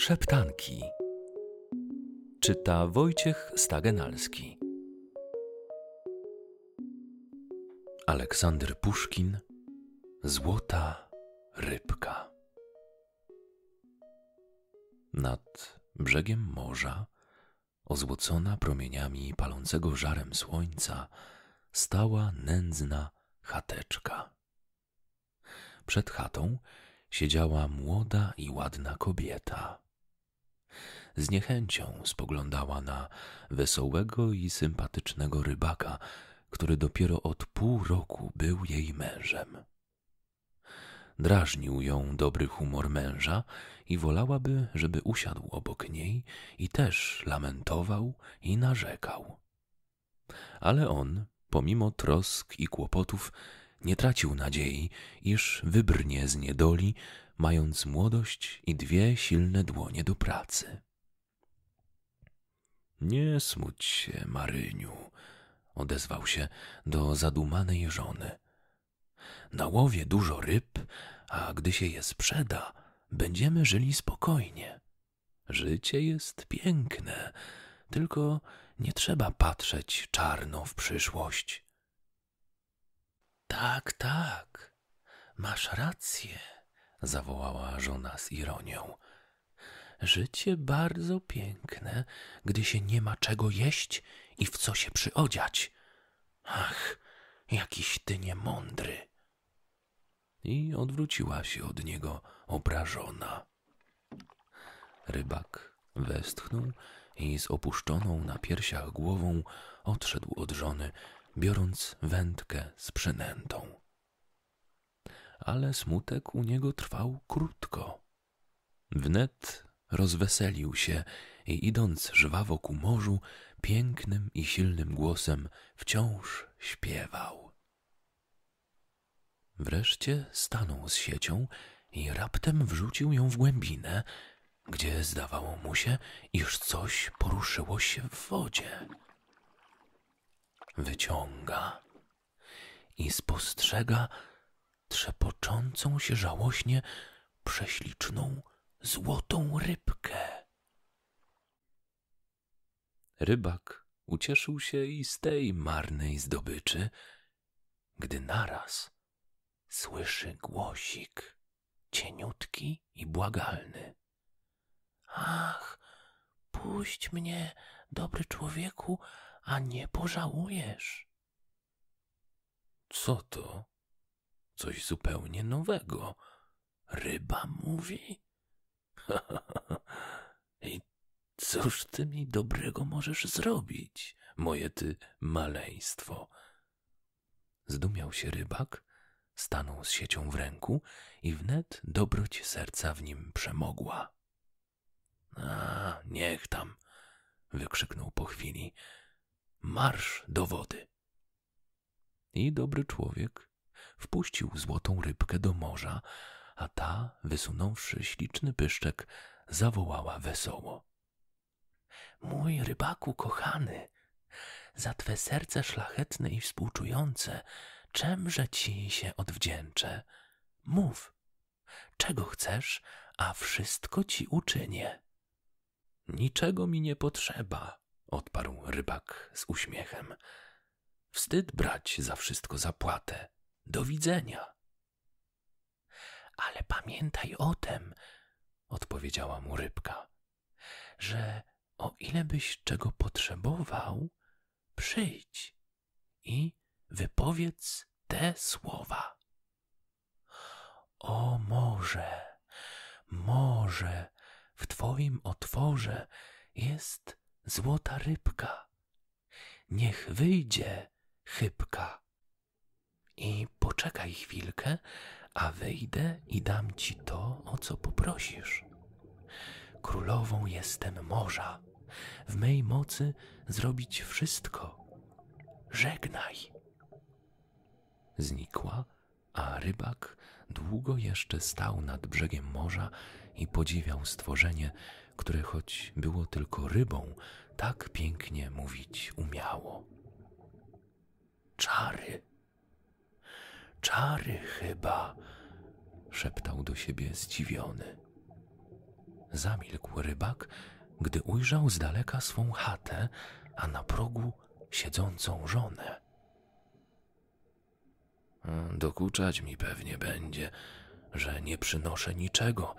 Szeptanki. Czyta Wojciech Stagenalski. Aleksander Puszkin. Złota rybka. Nad brzegiem morza, ozłocona promieniami palącego żarem słońca, stała nędzna chateczka. Przed chatą siedziała młoda i ładna kobieta. Z niechęcią spoglądała na wesołego i sympatycznego rybaka, który dopiero od pół roku był jej mężem. Drażnił ją dobry humor męża i wolałaby, żeby usiadł obok niej i też lamentował i narzekał. Ale on, pomimo trosk i kłopotów, nie tracił nadziei, iż wybrnie z niedoli, mając młodość i dwie silne dłonie do pracy. Nie smuć się, Maryniu, odezwał się do zadumanej żony. Na łowie dużo ryb, a gdy się je sprzeda, będziemy żyli spokojnie. Życie jest piękne, tylko nie trzeba patrzeć czarno w przyszłość. Tak, tak, masz rację, zawołała żona z ironią. Życie bardzo piękne, gdy się nie ma czego jeść i w co się przyodziać. Ach, jakiś ty niemądry. I odwróciła się od niego obrażona. Rybak westchnął i z opuszczoną na piersiach głową odszedł od żony, biorąc wędkę z przynętą. Ale smutek u niego trwał krótko. Wnet rozweselił się i idąc żwawo ku morzu, pięknym i silnym głosem wciąż śpiewał. Wreszcie stanął z siecią i raptem wrzucił ją w głębinę, gdzie zdawało mu się, iż coś poruszyło się w wodzie wyciąga i spostrzega trzepoczącą się żałośnie prześliczną złotą rybkę. Rybak ucieszył się i z tej marnej zdobyczy, gdy naraz słyszy głosik, cieniutki i błagalny. Ach, puść mnie, dobry człowieku, a nie pożałujesz. Co to? Coś zupełnie nowego. Ryba mówi? I cóż ty mi dobrego możesz zrobić, moje ty maleństwo? Zdumiał się rybak, stanął z siecią w ręku i wnet dobroć serca w nim przemogła. A, niech tam, wykrzyknął po chwili marsz do wody. I dobry człowiek wpuścił złotą rybkę do morza, a ta, wysunąwszy śliczny pyszczek, zawołała wesoło. Mój rybaku kochany, za twe serce szlachetne i współczujące, czemże ci się odwdzięczę? Mów, czego chcesz, a wszystko ci uczynię. Niczego mi nie potrzeba, odparł rybak z uśmiechem. Wstyd brać za wszystko zapłatę. Do widzenia. Ale pamiętaj o tem, odpowiedziała mu rybka, że o ile byś czego potrzebował, przyjdź i wypowiedz te słowa. O może, może w twoim otworze jest złota rybka. Niech wyjdzie chybka. I poczekaj chwilkę, a wyjdę i dam ci to, o co poprosisz. Królową jestem morza, w mej mocy zrobić wszystko. Żegnaj. Znikła, a rybak długo jeszcze stał nad brzegiem morza i podziwiał stworzenie, które choć było tylko rybą, tak pięknie mówić umiało. Czary, czary chyba, szeptał do siebie zdziwiony. Zamilkł rybak, gdy ujrzał z daleka swą chatę, a na progu siedzącą żonę. Dokuczać mi pewnie będzie, że nie przynoszę niczego,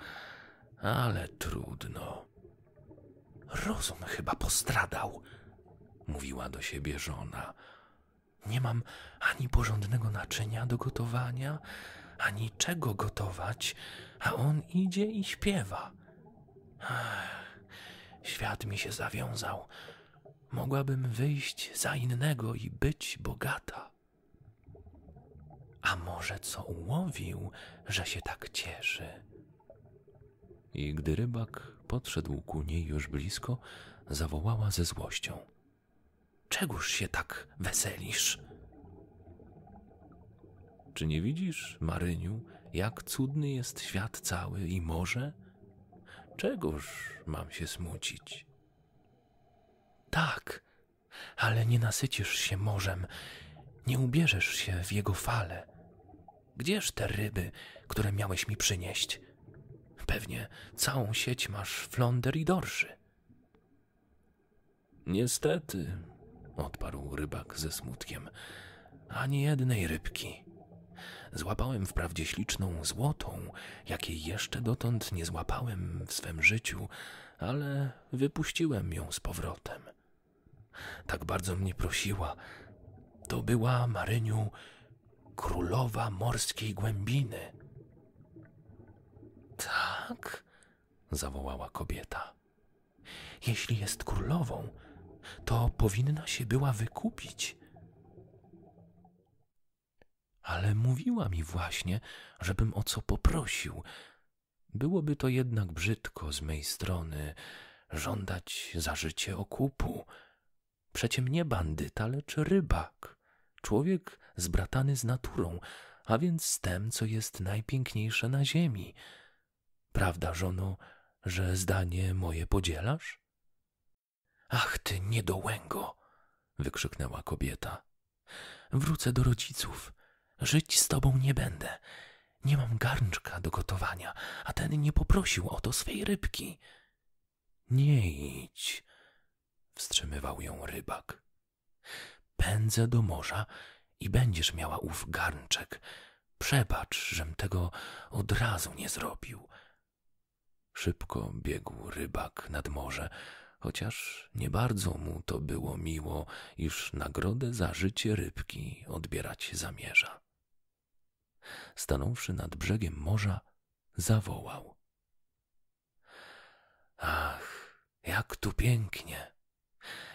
ale trudno. Rozum chyba postradał, mówiła do siebie żona. Nie mam ani porządnego naczynia do gotowania, ani czego gotować, a on idzie i śpiewa. Ach, świat mi się zawiązał. Mogłabym wyjść za innego i być bogata. A może co ułowił, że się tak cieszy? I gdy rybak podszedł ku niej już blisko, zawołała ze złością: Czegóż się tak weselisz? Czy nie widzisz, Maryniu, jak cudny jest świat cały i morze? Czegóż mam się smucić? Tak, ale nie nasycisz się morzem, nie ubierzesz się w jego fale. Gdzież te ryby, które miałeś mi przynieść? Pewnie całą sieć masz flonder i dorszy. Niestety, odparł rybak ze smutkiem, ani jednej rybki. Złapałem wprawdzie śliczną złotą, jakiej jeszcze dotąd nie złapałem w swym życiu, ale wypuściłem ją z powrotem. Tak bardzo mnie prosiła. To była, Maryniu, królowa morskiej głębiny. Tak? zawołała kobieta. Jeśli jest królową, to powinna się była wykupić. Ale mówiła mi właśnie, żebym o co poprosił. Byłoby to jednak brzydko z mej strony żądać za życie okupu. Przecie mnie bandyta, lecz rybak. Człowiek zbratany z naturą, a więc z tem, co jest najpiękniejsze na ziemi. Prawda, żono, że zdanie moje podzielasz? Ach, ty niedołęgo! wykrzyknęła kobieta. Wrócę do rodziców. Żyć z tobą nie będę. Nie mam garnczka do gotowania, a ten nie poprosił o to swej rybki. Nie idź, wstrzymywał ją rybak. Pędzę do morza i będziesz miała ów garnczek. Przebacz, żem tego od razu nie zrobił. Szybko biegł rybak nad morze, chociaż nie bardzo mu to było miło, iż nagrodę za życie rybki odbierać zamierza. Stanąwszy nad brzegiem morza, zawołał. Ach, jak tu pięknie,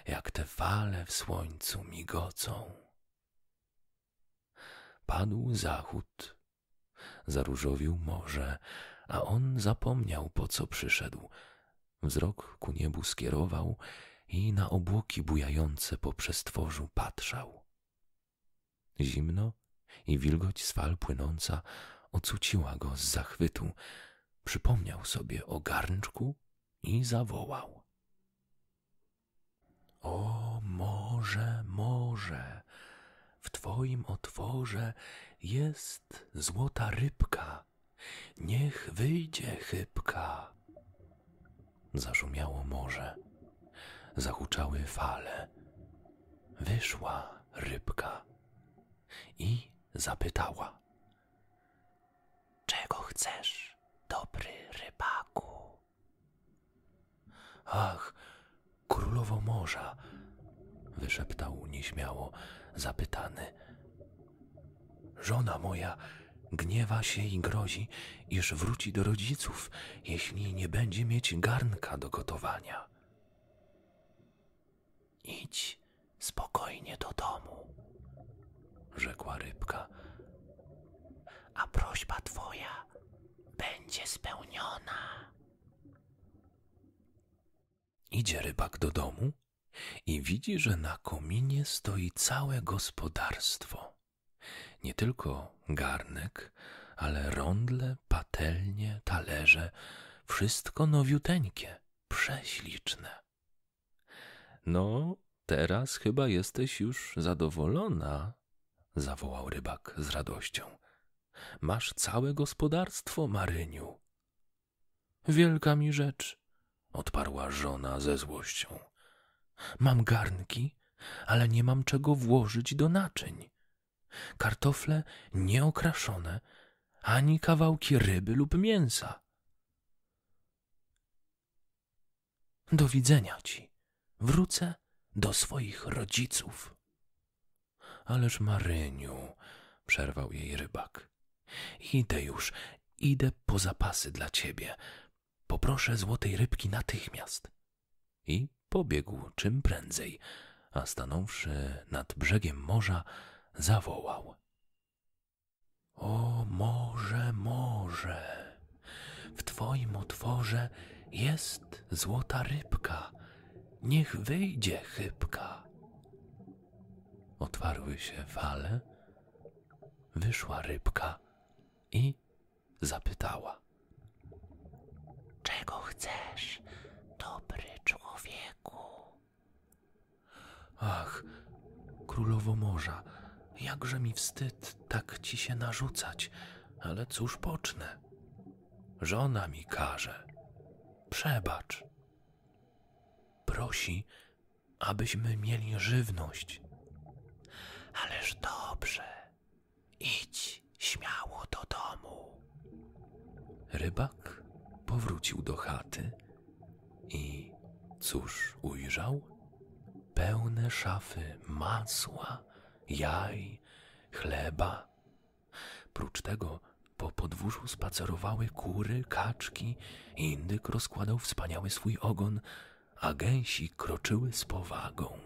jak te fale w słońcu migocą. Padł zachód, zaróżowił morze, a on zapomniał, po co przyszedł. Wzrok ku niebu skierował i na obłoki bujające po przestworzu patrzał. Zimno i wilgoć z fal płynąca ocuciła go z zachwytu. Przypomniał sobie o garnczku i zawołał. O morze, morze, w twoim otworze jest złota rybka, niech wyjdzie chybka. Zaszumiało morze, zahuczały fale. Wyszła rybka i zapytała: Czego chcesz, dobry rybaku? Ach, królowo morza, wyszeptał nieśmiało zapytany. Żona moja gniewa się i grozi, iż wróci do rodziców, jeśli nie będzie mieć garnka do gotowania. Idź spokojnie do domu, rzekła rybka. A prośba twoja będzie spełniona. Idzie rybak do domu i widzi, że na kominie stoi całe gospodarstwo. Nie tylko garnek, ale rondle, patelnie, talerze, wszystko nowiuteńkie, prześliczne. No, teraz chyba jesteś już zadowolona, zawołał rybak z radością. Masz całe gospodarstwo, Maryniu. Wielka mi rzecz, odparła żona ze złością. Mam garnki, ale nie mam czego włożyć do naczyń. Kartofle nieokraszone, ani kawałki ryby lub mięsa. Do widzenia ci. Wrócę do swoich rodziców. Ależ Maryniu, przerwał jej rybak. Idę już, idę po zapasy dla ciebie. Poproszę złotej rybki natychmiast. I pobiegł czym prędzej, a stanąwszy nad brzegiem morza, zawołał. O morze, morze, w twoim otworze jest złota rybka, niech wyjdzie chybka. Otwarły się fale, wyszła rybka i zapytała. Czego chcesz, dobry człowieku? Ach, królowo morza, jakże mi wstyd tak ci się narzucać, ale cóż pocznę? Żona mi każe. Przebacz. Prosi, abyśmy mieli żywność. Ależ dobrze. Idź śmiało do domu. Rybak powrócił do chaty i cóż ujrzał? Pełne szafy masła, jaj, chleba. Prócz tego po podwórzu spacerowały kury, kaczki, indyk rozkładał wspaniały swój ogon, a gęsi kroczyły z powagą.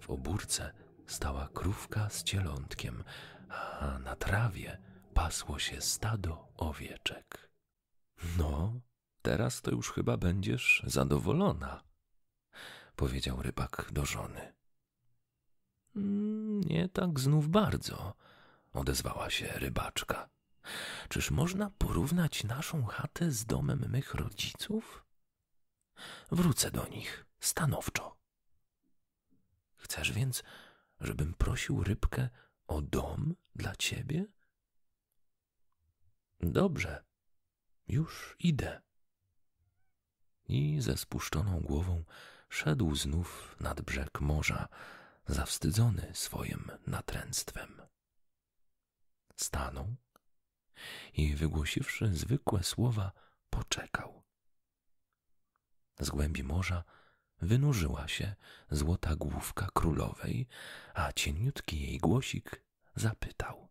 W obórce stała krówka z cielątkiem, a na trawie pasło się stado owieczek. No, teraz to już chyba będziesz zadowolona, powiedział rybak do żony. Mm, nie tak znów bardzo, odezwała się rybaczka. Czyż można porównać naszą chatę z domem mych rodziców? Wrócę do nich stanowczo. Chcesz więc, żebym prosił rybkę o dom dla ciebie? Dobrze, już idę. I ze spuszczoną głową szedł znów nad brzeg morza, zawstydzony swoim natręctwem. Stanął i wygłosiwszy zwykłe słowa, poczekał. Z głębi morza wynurzyła się złota główka królowej, a cieniutki jej głosik zapytał.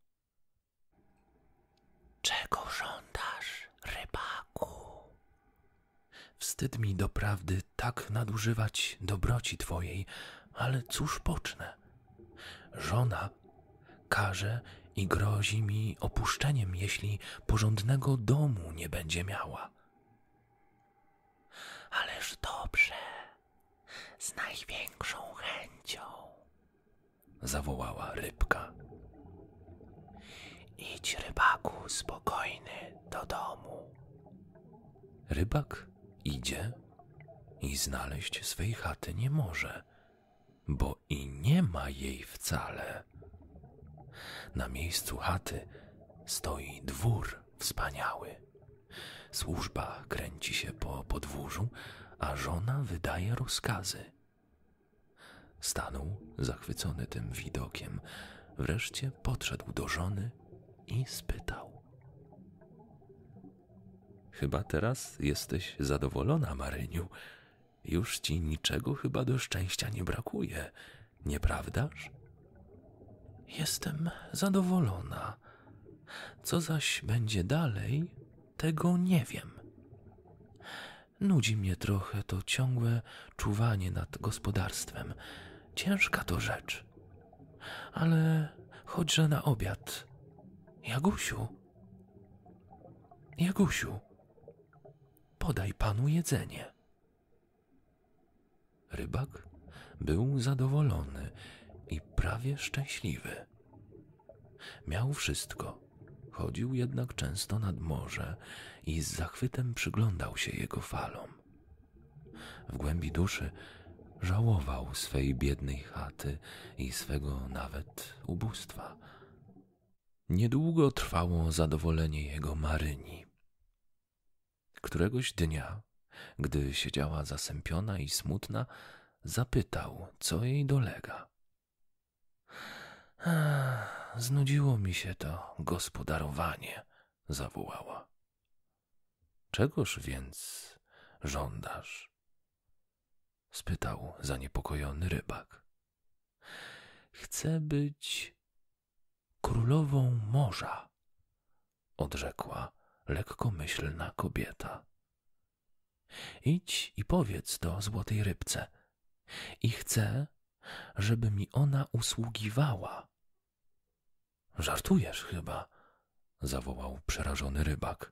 Czego żądasz, rybaku? Wstyd mi doprawdy tak nadużywać dobroci twojej, ale cóż pocznę? Żona każe i grozi mi opuszczeniem, jeśli porządnego domu nie będzie miała. Ależ dobrze, z największą chęcią, zawołała rybka. Idź, rybaku, spokojny do domu. Rybak idzie i znaleźć swej chaty nie może, bo i nie ma jej wcale. Na miejscu chaty stoi dwór wspaniały. Służba kręci się po podwórzu, a żona wydaje rozkazy. Stanął zachwycony tym widokiem, wreszcie podszedł do żony i spytał: Chyba teraz jesteś zadowolona, Maryniu. Już ci niczego chyba do szczęścia nie brakuje, nieprawdaż? Jestem zadowolona. Co zaś będzie dalej, tego nie wiem. Nudzi mnie trochę to ciągłe czuwanie nad gospodarstwem. Ciężka to rzecz. Ale chodźże na obiad. Jagusiu, Jagusiu, podaj panu jedzenie. Rybak był zadowolony i prawie szczęśliwy. Miał wszystko. Chodził jednak często nad morze i z zachwytem przyglądał się jego falom. W głębi duszy żałował swej biednej chaty i swego nawet ubóstwa. Niedługo trwało zadowolenie jego Maryni. Któregoś dnia, gdy siedziała zasępiona i smutna, zapytał, co jej dolega. Znudziło mi się to gospodarowanie, zawołała. Czegoż więc żądasz? spytał zaniepokojony rybak. Chcę być królową morza, odrzekła lekkomyślna kobieta. Idź i powiedz to złotej rybce. I chcę, żeby mi ona usługiwała. Żartujesz chyba, zawołał przerażony rybak.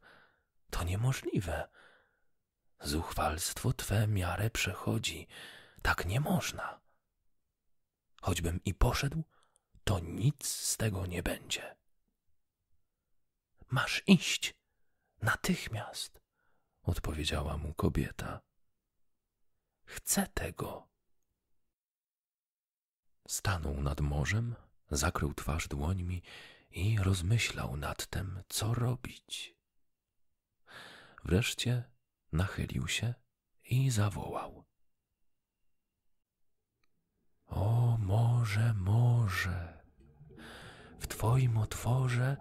To niemożliwe. Zuchwalstwo twe miarę przechodzi. Tak nie można. Choćbym i poszedł, to nic z tego nie będzie. Masz iść natychmiast, odpowiedziała mu kobieta. Chcę tego. Stanął nad morzem, zakrył twarz dłońmi i rozmyślał nad tym, co robić. Wreszcie nachylił się i zawołał. O morze, morze, w twoim otworze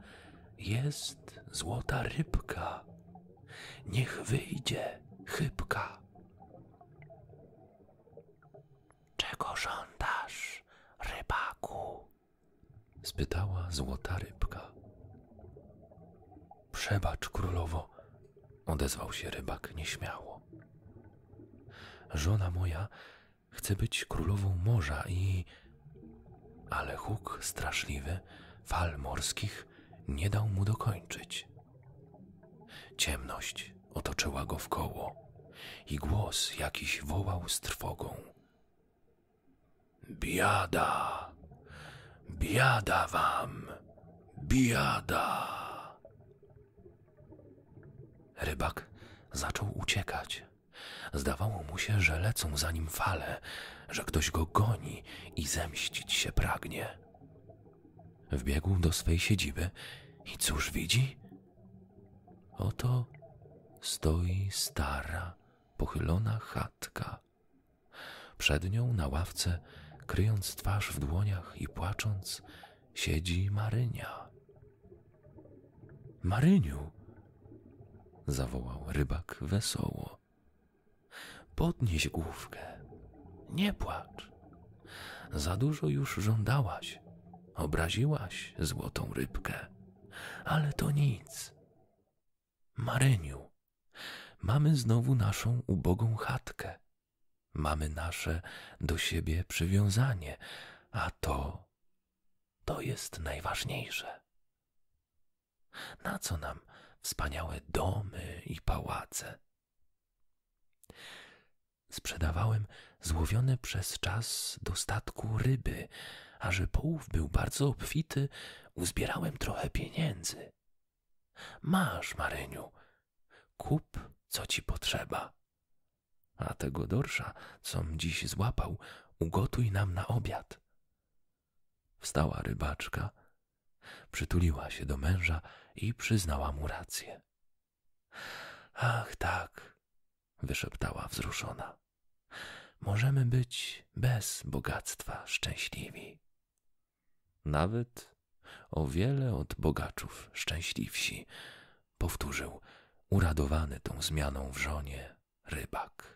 jest złota rybka. Niech wyjdzie chybka. Czego żądasz, rybaku? spytała złota rybka. Przebacz, królowo, odezwał się rybak nieśmiało. Żona moja chce być królową morza i. Ale huk straszliwy fal morskich nie dał mu dokończyć. Ciemność otoczyła go w koło i głos jakiś wołał z trwogą. Biada, biada wam, biada. Rybak zaczął uciekać. Zdawało mu się, że lecą za nim fale, że ktoś go goni i zemścić się pragnie. Wbiegł do swej siedziby i cóż widzi? Oto stoi stara, pochylona chatka. Przed nią na ławce, kryjąc twarz w dłoniach i płacząc, siedzi Marynia. Maryniu, zawołał rybak wesoło. Podnieś główkę, nie płacz. Za dużo już żądałaś, obraziłaś złotą rybkę, ale to nic. Maryniu, mamy znowu naszą ubogą chatkę. Mamy nasze do siebie przywiązanie, a to, to jest najważniejsze. Na co nam wspaniałe domy i pałace? Sprzedawałem złowione przez czas do statku ryby, a że połów był bardzo obfity, uzbierałem trochę pieniędzy. Masz, Maryniu, kup, co ci potrzeba. A tego dorsza, com dziś złapał, ugotuj nam na obiad. Wstała rybaczka, przytuliła się do męża i przyznała mu rację. Ach, tak, wyszeptała wzruszona. Możemy być bez bogactwa szczęśliwi. Nawet o wiele od bogaczów szczęśliwsi, powtórzył uradowany tą zmianą w żonie rybak.